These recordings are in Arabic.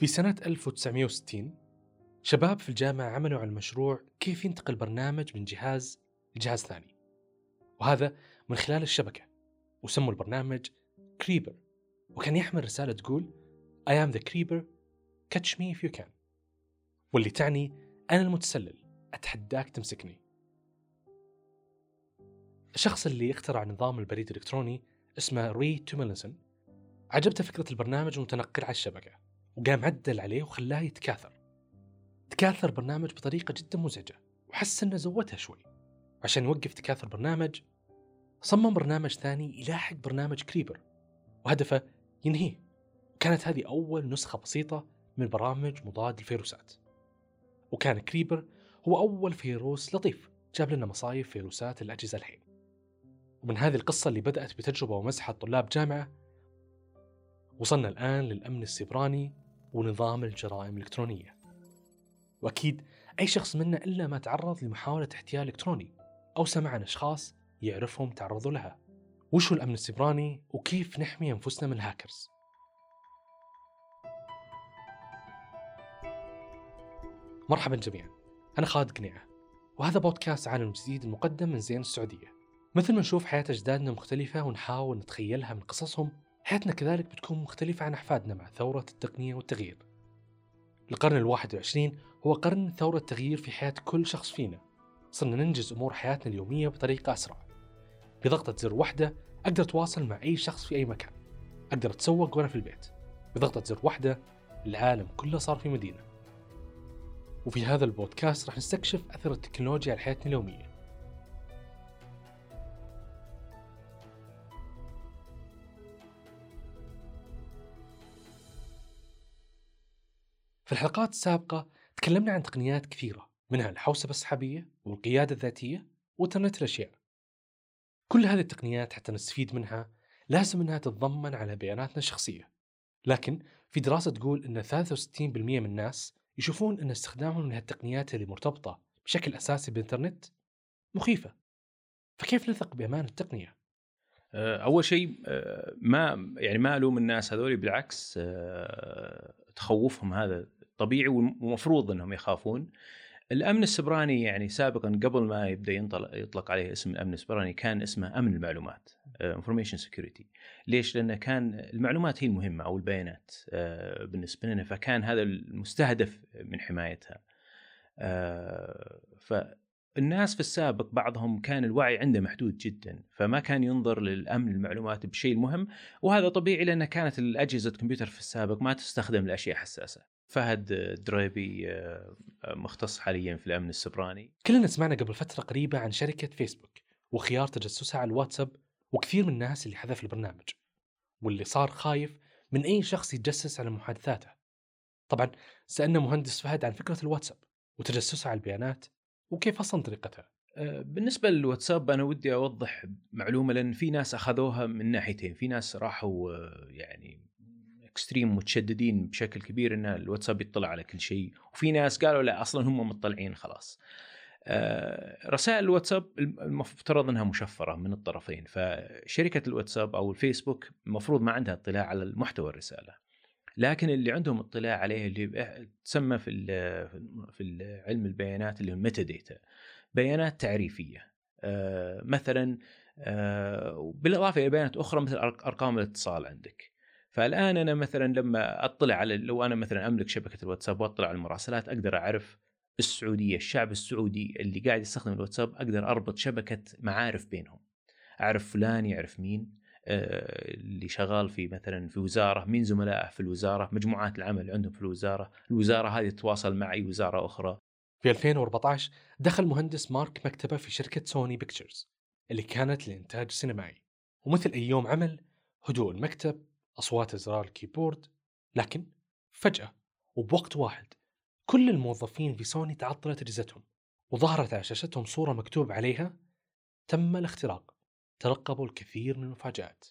في سنة 1960 شباب في الجامعة عملوا على مشروع كيف ينتقل برنامج من جهاز لجهاز ثاني. وهذا من خلال الشبكة وسموا البرنامج كريبر وكان يحمل رسالة تقول I am the creeper catch me if you can. واللي تعني أنا المتسلل أتحداك تمسكني. الشخص اللي اخترع نظام البريد الإلكتروني اسمه ري توملينسون عجبته فكرة البرنامج المتنقل على الشبكة. وقام عدل عليه وخلاه يتكاثر. تكاثر البرنامج بطريقة جدا مزعجة وحس إنه زودها شوي. عشان يوقف تكاثر البرنامج صمم برنامج ثاني يلاحق برنامج كريبر وهدفه ينهيه. وكانت هذه أول نسخة بسيطة من برامج مضاد الفيروسات. وكان كريبر هو أول فيروس لطيف جاب لنا مصايب فيروسات الأجهزة الحين. ومن هذه القصة اللي بدأت بتجربة ومزحة طلاب جامعة وصلنا الآن للأمن السيبراني ونظام الجرائم الإلكترونية. وأكيد أي شخص منا إلا ما تعرض لمحاولة احتيال إلكتروني أو سمع عن أشخاص يعرفهم تعرضوا لها. وش هو الأمن السيبراني وكيف نحمي أنفسنا من الهاكرز؟ مرحبا جميعا. أنا خالد قنيعة وهذا بودكاست عالم جديد المقدم من زين السعودية. مثل ما نشوف حياة أجدادنا مختلفة ونحاول نتخيلها من قصصهم حياتنا كذلك بتكون مختلفة عن أحفادنا مع ثورة التقنية والتغيير. القرن الواحد والعشرين هو قرن ثورة التغيير في حياة كل شخص فينا. صرنا ننجز أمور حياتنا اليومية بطريقة أسرع. بضغطة زر واحدة أقدر أتواصل مع أي شخص في أي مكان. أقدر أتسوق وأنا في البيت. بضغطة زر واحدة العالم كله صار في مدينة. وفي هذا البودكاست راح نستكشف أثر التكنولوجيا على حياتنا اليومية. في الحلقات السابقة تكلمنا عن تقنيات كثيرة منها الحوسبة السحابية والقيادة الذاتية وإنترنت الأشياء. كل هذه التقنيات حتى نستفيد منها لازم أنها تتضمن على بياناتنا الشخصية. لكن في دراسة تقول أن 63% من الناس يشوفون أن استخدامهم لهالتقنيات اللي مرتبطة بشكل أساسي بالإنترنت مخيفة. فكيف نثق بأمان التقنية؟ آه، أول شيء آه، ما يعني ما ألوم الناس هذول بالعكس آه، تخوفهم هذا طبيعي ومفروض إنهم يخافون. الأمن السبراني يعني سابقا قبل ما يبدأ ينطلق يطلق عليه اسم الأمن السبراني كان اسمه أمن المعلومات information security ليش؟ لأنه كان المعلومات هي المهمة أو البيانات بالنسبة لنا فكان هذا المستهدف من حمايتها. ف الناس في السابق بعضهم كان الوعي عنده محدود جدا فما كان ينظر للأمن المعلومات بشيء مهم وهذا طبيعي لأن كانت الأجهزة الكمبيوتر في السابق ما تستخدم لأشياء حساسة. فهد دريبي آه، مختص حاليا في الأمن السيبراني كلنا سمعنا قبل فترة قريبة عن شركة فيسبوك وخيار تجسسها على الواتساب وكثير من الناس اللي حذف البرنامج واللي صار خايف من أي شخص يتجسس على محادثاته طبعا سألنا مهندس فهد عن فكرة الواتساب وتجسسها على البيانات وكيف أصلا طريقتها؟ آه، بالنسبة للواتساب أنا ودي أوضح معلومة لأن في ناس أخذوها من ناحيتين، في ناس راحوا آه، يعني اكستريم متشددين بشكل كبير إن الواتساب يطلع على كل شيء، وفي ناس قالوا لا أصلا هم مطلعين خلاص. آه، رسائل الواتساب المفترض إنها مشفرة من الطرفين، فشركة الواتساب أو الفيسبوك المفروض ما عندها اطلاع على المحتوى الرسالة. لكن اللي عندهم اطلاع عليه اللي تسمى في في علم البيانات اللي هو الميتا ديتا بيانات تعريفية آه مثلا آه بالاضافه إلى بيانات أخرى مثل أرقام الاتصال عندك فالآن أنا مثلا لما أطلع على لو أنا مثلا أملك شبكة الواتساب وأطلع على المراسلات أقدر أعرف السعودية الشعب السعودي اللي قاعد يستخدم الواتساب أقدر أربط شبكة معارف بينهم. أعرف فلان يعرف مين آه، اللي شغال في مثلا في وزارة مين زملائه في الوزارة مجموعات العمل اللي عندهم في الوزارة الوزارة هذه تتواصل مع اي وزارة أخرى. في 2014 دخل المهندس مارك مكتبه في شركة سوني بيكتشرز اللي كانت للانتاج السينمائي ومثل أي يوم عمل هدوء المكتب أصوات إزرار الكيبورد لكن فجأة وبوقت واحد كل الموظفين في سوني تعطلت أجهزتهم وظهرت على شاشتهم صورة مكتوب عليها تم الاختراق ترقبوا الكثير من المفاجآت.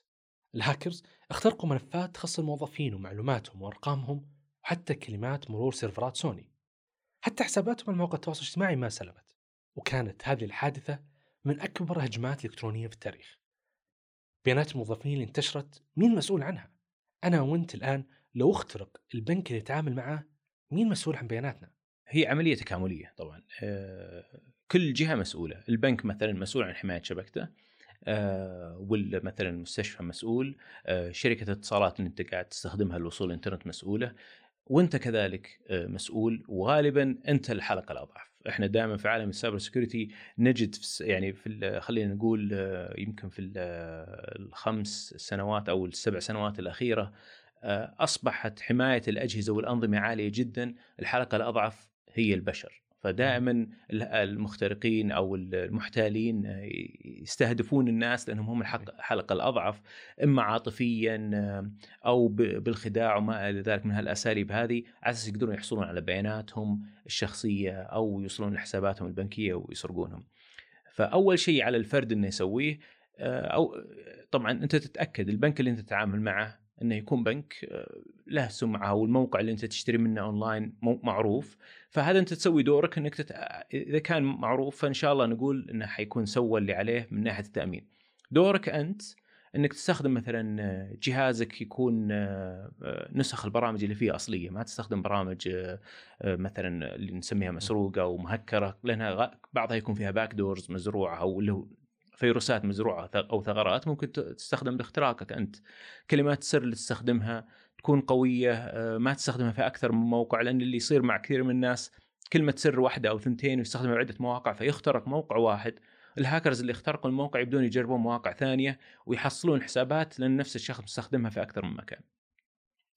الهاكرز اخترقوا ملفات تخص الموظفين ومعلوماتهم وأرقامهم وحتى كلمات مرور سيرفرات سوني. حتى حساباتهم على مواقع التواصل الاجتماعي ما سلمت وكانت هذه الحادثة من أكبر الهجمات الإلكترونية في التاريخ. بيانات الموظفين اللي انتشرت مين مسؤول عنها؟ أنا وأنت الآن لو اخترق البنك اللي نتعامل معه مين مسؤول عن بياناتنا؟ هي عملية تكاملية طبعا. آه، كل جهة مسؤولة. البنك مثلا مسؤول عن حماية شبكته آه، ولا مثلا المستشفى مسؤول آه، شركة الاتصالات اللي أنت قاعد تستخدمها للوصول للانترنت مسؤولة. وأنت كذلك مسؤول. وغالبا أنت الحلقة الأضعف. إحنا دائما في عالم ال cyber security نجد في يعني في خلينا نقول يمكن في الخمس سنوات أو السبع سنوات الأخيرة أصبحت حماية الأجهزة والأنظمة عالية جدا الحلقة الأضعف هي البشر. فدائما المخترقين أو المحتالين يستهدفون الناس لأنهم هم الحلقة الأضعف إما عاطفيا أو بالخداع وما إلى ذلك من هالأساليب هذه على أساس يقدرون يحصلون على بياناتهم الشخصية أو يوصلون لحساباتهم البنكية ويسرقونهم. فأول شيء على الفرد إنه يسويه أو طبعا أنت تتأكد البنك اللي أنت تتعامل معه إنه يكون بنك آه، له سمعة والموقع اللي أنت تشتري منه أونلاين معروف فهذا أنت تسوي دورك إنك تت... إذا كان معروف فإن شاء الله نقول إنه حيكون سوى اللي عليه من ناحية التأمين. دورك أنت إنك تستخدم مثلا آه، جهازك يكون آه، نسخ البرامج اللي فيها أصلية ما تستخدم برامج مثلا اللي نسميها مسروقة ومهكره لأنها بعضها يكون فيها backdoors مزروعة أو هو فيروسات مزروعة أو ثغرات ممكن تستخدم باختراقك أنت كلمات السر اللي تستخدمها تكون قوية آه، ما تستخدمها في أكثر من موقع لأن اللي يصير مع كثير من الناس كلمة سر واحدة أو ثنتين ويستخدمها عده مواقع فيخترق موقع واحد الهاكرز اللي اخترقوا الموقع يبدون يجربون مواقع ثانية ويحصلون حسابات لأن نفس الشخص مستخدمها في أكثر من مكان.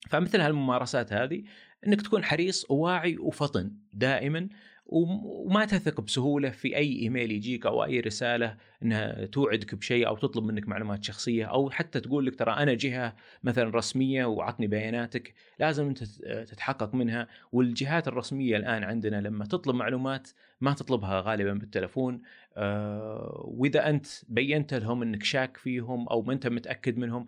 فمثل هالممارسات هذه إنك تكون حريص وواعي وفطن دائما وما تثق بسهولة في أي إيميل يجيك أو أي رسالة إنها توعدك بشيء أو تطلب منك معلومات شخصية أو حتى تقول لك ترى أنا جهة مثلا رسمية وعطني بياناتك لازم أنت تتحقق منها. والجهات الرسمية الآن عندنا لما تطلب معلومات ما تطلبها غالبا بالتلفون آه، وإذا أنت بينت لهم إنك شاك فيهم أو ما أنت متأكد منهم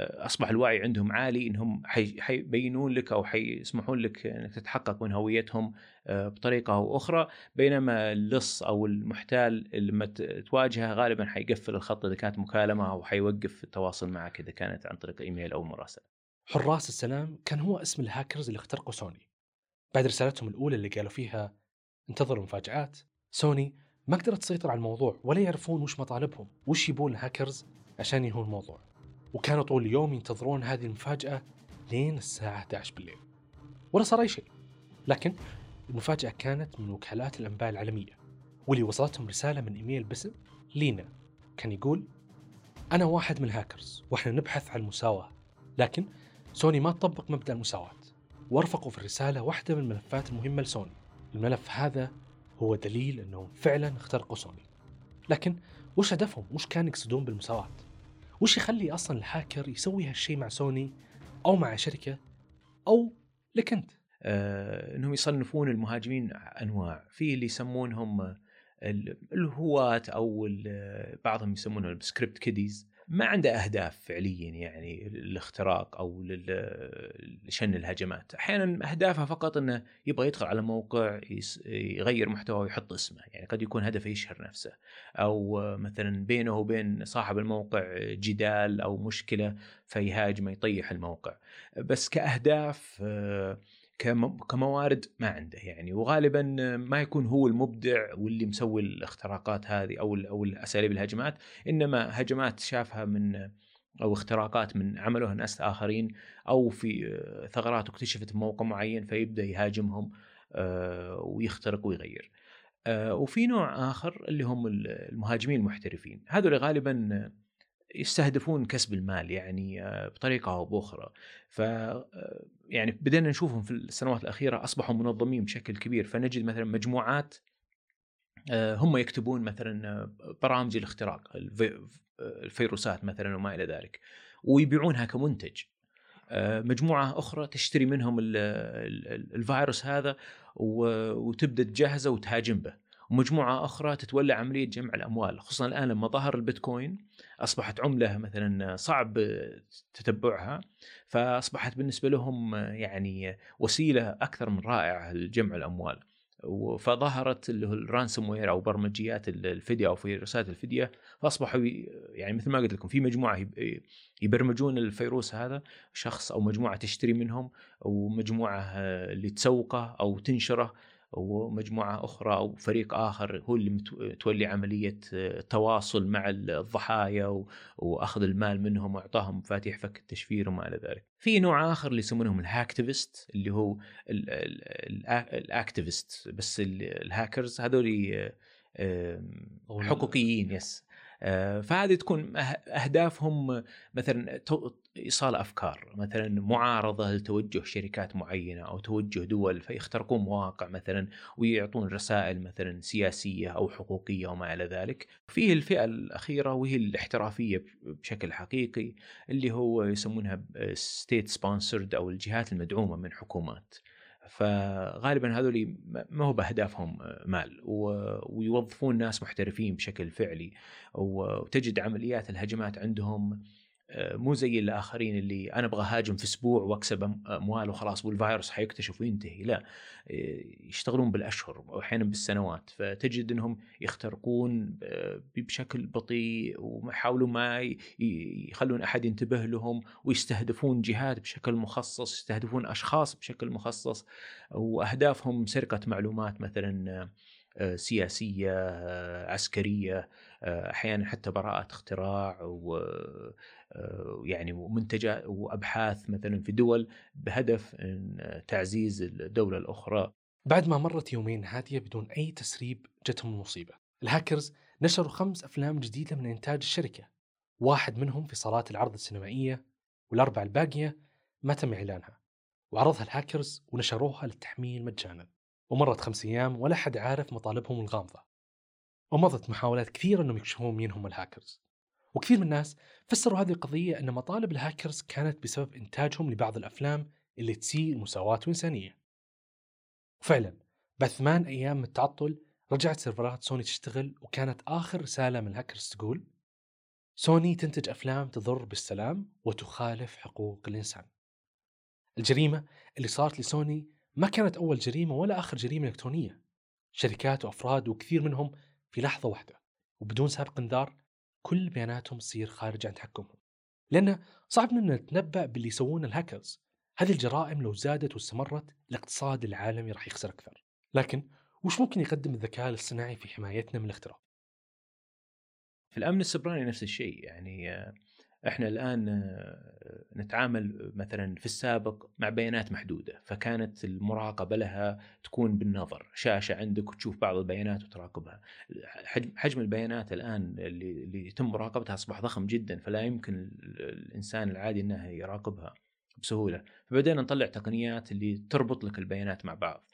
أصبح الوعي عندهم عالي إنهم حيبينون لك أو حيسمحون لك إنك تتحقق من هويتهم آه، بطريقة أو أخرى بينما اللص أو المحتال لما تواجهه غالبا حيقفل الخط إذا كانت مكالمة أو حيوقف التواصل معك إذا كانت عن طريق إيميل أو مراسلة. حراس السلام كان هو اسم الهاكرز اللي اخترقوا سوني. بعد رسالتهم الأولى اللي قالوا فيها انتظروا مفاجآت، سوني ما قدرت تسيطر على الموضوع ولا يعرفون وش مطالبهم، وش يبون الهاكرز عشان ينهون الموضوع. وكانوا طول اليوم ينتظرون هذه المفاجأة لين الساعة 11 بالليل. ولا صار أي شيء. لكن المفاجأة كانت من وكالات الأنباء العالمية واللي وصلتهم رسالة من إيميل باسم لينا. كان يقول أنا واحد من الهاكرز وإحنا نبحث عن المساواة لكن سوني ما تطبق مبدأ المساواة. وأرفقوا في الرسالة واحدة من الملفات المهمة لسوني. الملف هذا هو دليل أنهم فعلا اخترقوا سوني. لكن وش هدفهم؟ وش كان يقصدون بالمساواة؟ وش يخلي أصلا الهاكر يسوي هالشيء مع سوني أو مع شركة أو لك أنت؟ آه إنهم يصنفون المهاجمين أنواع. في اللي يسمونهم الهواة أو بعضهم يسمونهم ال script kiddies. ما عنده أهداف فعليا يعني الاختراق أو لشن الهجمات، أحيانا أهدافها فقط إنه يبغى يدخل على موقع يغير محتوى ويحط اسمه، يعني قد يكون هدفه يشهر نفسه. أو مثلا بينه وبين صاحب الموقع جدال أو مشكلة فيهاجمه يطيح الموقع، بس كأهداف كموارد ما عنده يعني. وغالبا ما يكون هو المبدع واللي مسوي الاختراقات هذه أو أو الأساليب الهجمات إنما هجمات شافها من أو اختراقات من عملوها ناس آخرين أو في ثغرات اكتشفت في موقع معين فيبدأ يهاجمهم آه، ويخترق ويغير. آه، وفي نوع آخر اللي هم المهاجمين المحترفين، هذول غالبا يستهدفون كسب المال يعني آه، بطريقة أو بأخرى. ف يعني بدينا نشوفهم في السنوات الأخيرة أصبحوا منظمين بشكل كبير فنجد مثلا مجموعات آه، هم يكتبون مثلا برامج الاختراق الفيروسات مثلا وما إلى ذلك ويبيعونها كمنتج. مجموعة أخرى تشتري منهم الفيروس هذا وتبدأ تجهزه وتهاجم به. ومجموعة أخرى تتولى عملية جمع الأموال خصوصا الآن لما ظهر البيتكوين أصبحت عملة مثلا صعب تتبعها فأصبحت بالنسبة لهم يعني وسيلة أكثر من رائعة لجمع الأموال. فظهرت اللي هو الرانسوم وير أو برمجيات الفديه أو فيروسات الفديه فأصبحوا يعني مثل ما قلت لكم في مجموعة يبرمجون الفيروس هذا شخص أو مجموعة تشتري منهم ومجموعة اللي تسوقه أو تنشره ومجموعة أخرى أو فريق آخر هو اللي تولي عملية تواصل مع الضحايا وأخذ المال منهم وإعطاهم مفاتيح فك التشفير وما إلى ذلك. في نوع آخر اللي يسمونهم ال hacktivist اللي هو ال activist بس الهاكرز هذول حقوقيين yes آه، فهذه تكون أهدافهم مثلا إيصال أفكار مثلا معارضة لتوجه شركات معينة أو توجه دول فيخترقون مواقع مثلا ويعطون رسائل مثلا سياسية أو حقوقية وما إلى ذلك. فيه الفئة الأخيرة وهي الاحترافية بشكل حقيقي اللي هو يسمونها state sponsored أو الجهات المدعومة من حكومات. فغالبا هذول ما هو بأهدافهم مال. ويوظفون ناس محترفين بشكل فعلي. وتجد عمليات الهجمات عندهم آه، مو زي الآخرين اللي أنا أبغى هاجم في أسبوع وأكسب أموال وخلاص والفيروس حيكتشف وينتهي. لا آه، يشتغلون بالأشهر وأحيانا بالسنوات. فتجد إنهم يخترقون آه، بشكل بطيء ويحاولون ما يخلون أحد ينتبه لهم ويستهدفون جهات بشكل مخصص يستهدفون أشخاص بشكل مخصص. وأهدافهم سرقة معلومات مثلا سياسية عسكرية أحيانا حتى براءة اختراع و يعني ومنتجات وأبحاث مثلا في دول بهدف تعزيز الدولة الأخرى. بعد ما مرت يومين هادية بدون أي تسريب جتهم المصيبه. الهاكرز نشروا خمس أفلام جديدة من إنتاج الشركة. واحد منهم في صالات العرض السينمائية والاربع الباقية ما تم إعلانها. وعرضها الهاكرز ونشروها للتحميل مجانا. ومرت خمس أيام ولا حد عارف مطالبهم الغامضة. ومضت محاولات كثيره إنهم يكشفون مين هم الهاكرز. وكثير من الناس فسروا هذه القضية أن مطالب الهاكرز كانت بسبب إنتاجهم لبعض الأفلام اللي تسيء المساواة الإنسانية. وفعلا بعد ثمان أيام من التعطل رجعت سيرفرات سوني تشتغل وكانت آخر رسالة من الهاكرز تقول سوني تنتج أفلام تضر بالسلام وتخالف حقوق الإنسان. الجريمة اللي صارت لسوني ما كانت أول جريمة ولا آخر جريمة إلكترونية. شركات وأفراد وكثير منهم في لحظة واحدة وبدون سابق انذار كل بياناتهم تصير خارج عن تحكمهم لأن صعب أننا نتنبأ باللي يسوونه الهاكرز هذه الجرائم لو زادت واستمرت الاقتصاد العالمي راح يخسر أكثر لكن وش ممكن يقدم الذكاء الاصطناعي في حمايتنا من الاختراق؟ في الأمن السبراني نفس الشيء يعني آه، إحنا الآن آه، نتعامل مثلا في السابق مع بيانات محدودة فكانت المراقبة لها تكون بالنظر. شاشة عندك وتشوف بعض البيانات وتراقبها. حجم البيانات الآن اللي, يتم مراقبتها أصبح ضخم جدا فلا يمكن الإنسان العادي إنه يراقبها بسهولة. فبدينا نطلع تقنيات اللي تربط لك البيانات مع بعض.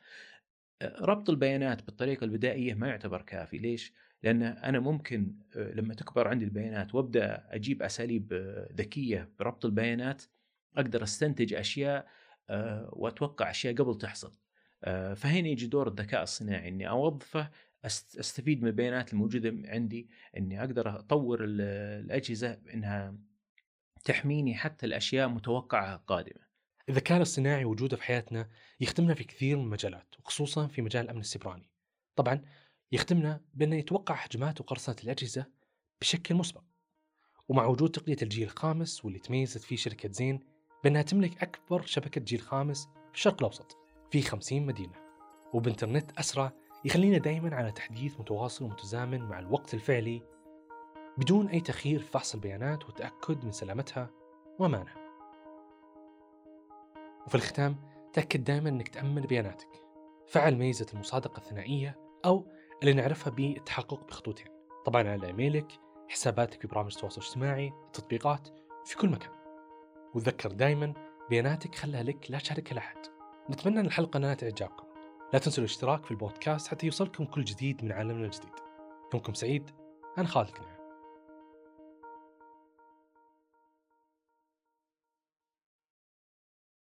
ربط البيانات بالطريقة البدائية ما يعتبر كافي. ليش؟ لأن أنا ممكن آه، لما تكبر عندي البيانات وأبدأ أجيب أساليب آه، ذكية بربط البيانات أقدر أستنتج أشياء آه، وأتوقع أشياء قبل تحصل فهنا يجي دور الذكاء الصناعي إني أوظفه أستفيد من البيانات الموجودة عندي إني أقدر أطور الأجهزة إنها تحميني حتى الأشياء متوقعة قادمة. الذكاء الاصطناعي وجوده في حياتنا يخدمنا في كثير من المجالات وخصوصا في مجال الأمن السيبراني. طبعا يخدمنا بأنه يتوقع هجمات وقرصنة الأجهزة بشكل مسبق. ومع وجود تقنية الجيل الخامس واللي تميزت فيه شركة زين بأنها تملك أكبر شبكة جيل خامس في الشرق الأوسط في 50 مدينة. وبإنترنت أسرع يخلينا دائما على تحديث متواصل ومتزامن مع الوقت الفعلي بدون أي تأخير في فحص البيانات والتأكد من سلامتها وأمانها. وفي الختام تأكد دائما أنك تأمن بياناتك. فعل ميزة المصادقة الثنائية أو اللي نعرفها بالتحقق بخطوتين. طبعا على إيميلك حساباتك في برامج التواصل الاجتماعي التطبيقات في كل مكان. وتذكر دائما بياناتك خلها لك لا تشاركها لأحد. نتمنى أن الحلقة نالت إعجابكم. لا تنسوا الاشتراك في البودكاست حتى يوصلكم كل جديد من عالمنا الجديد. يومكم سعيد. أنا خالد كنعم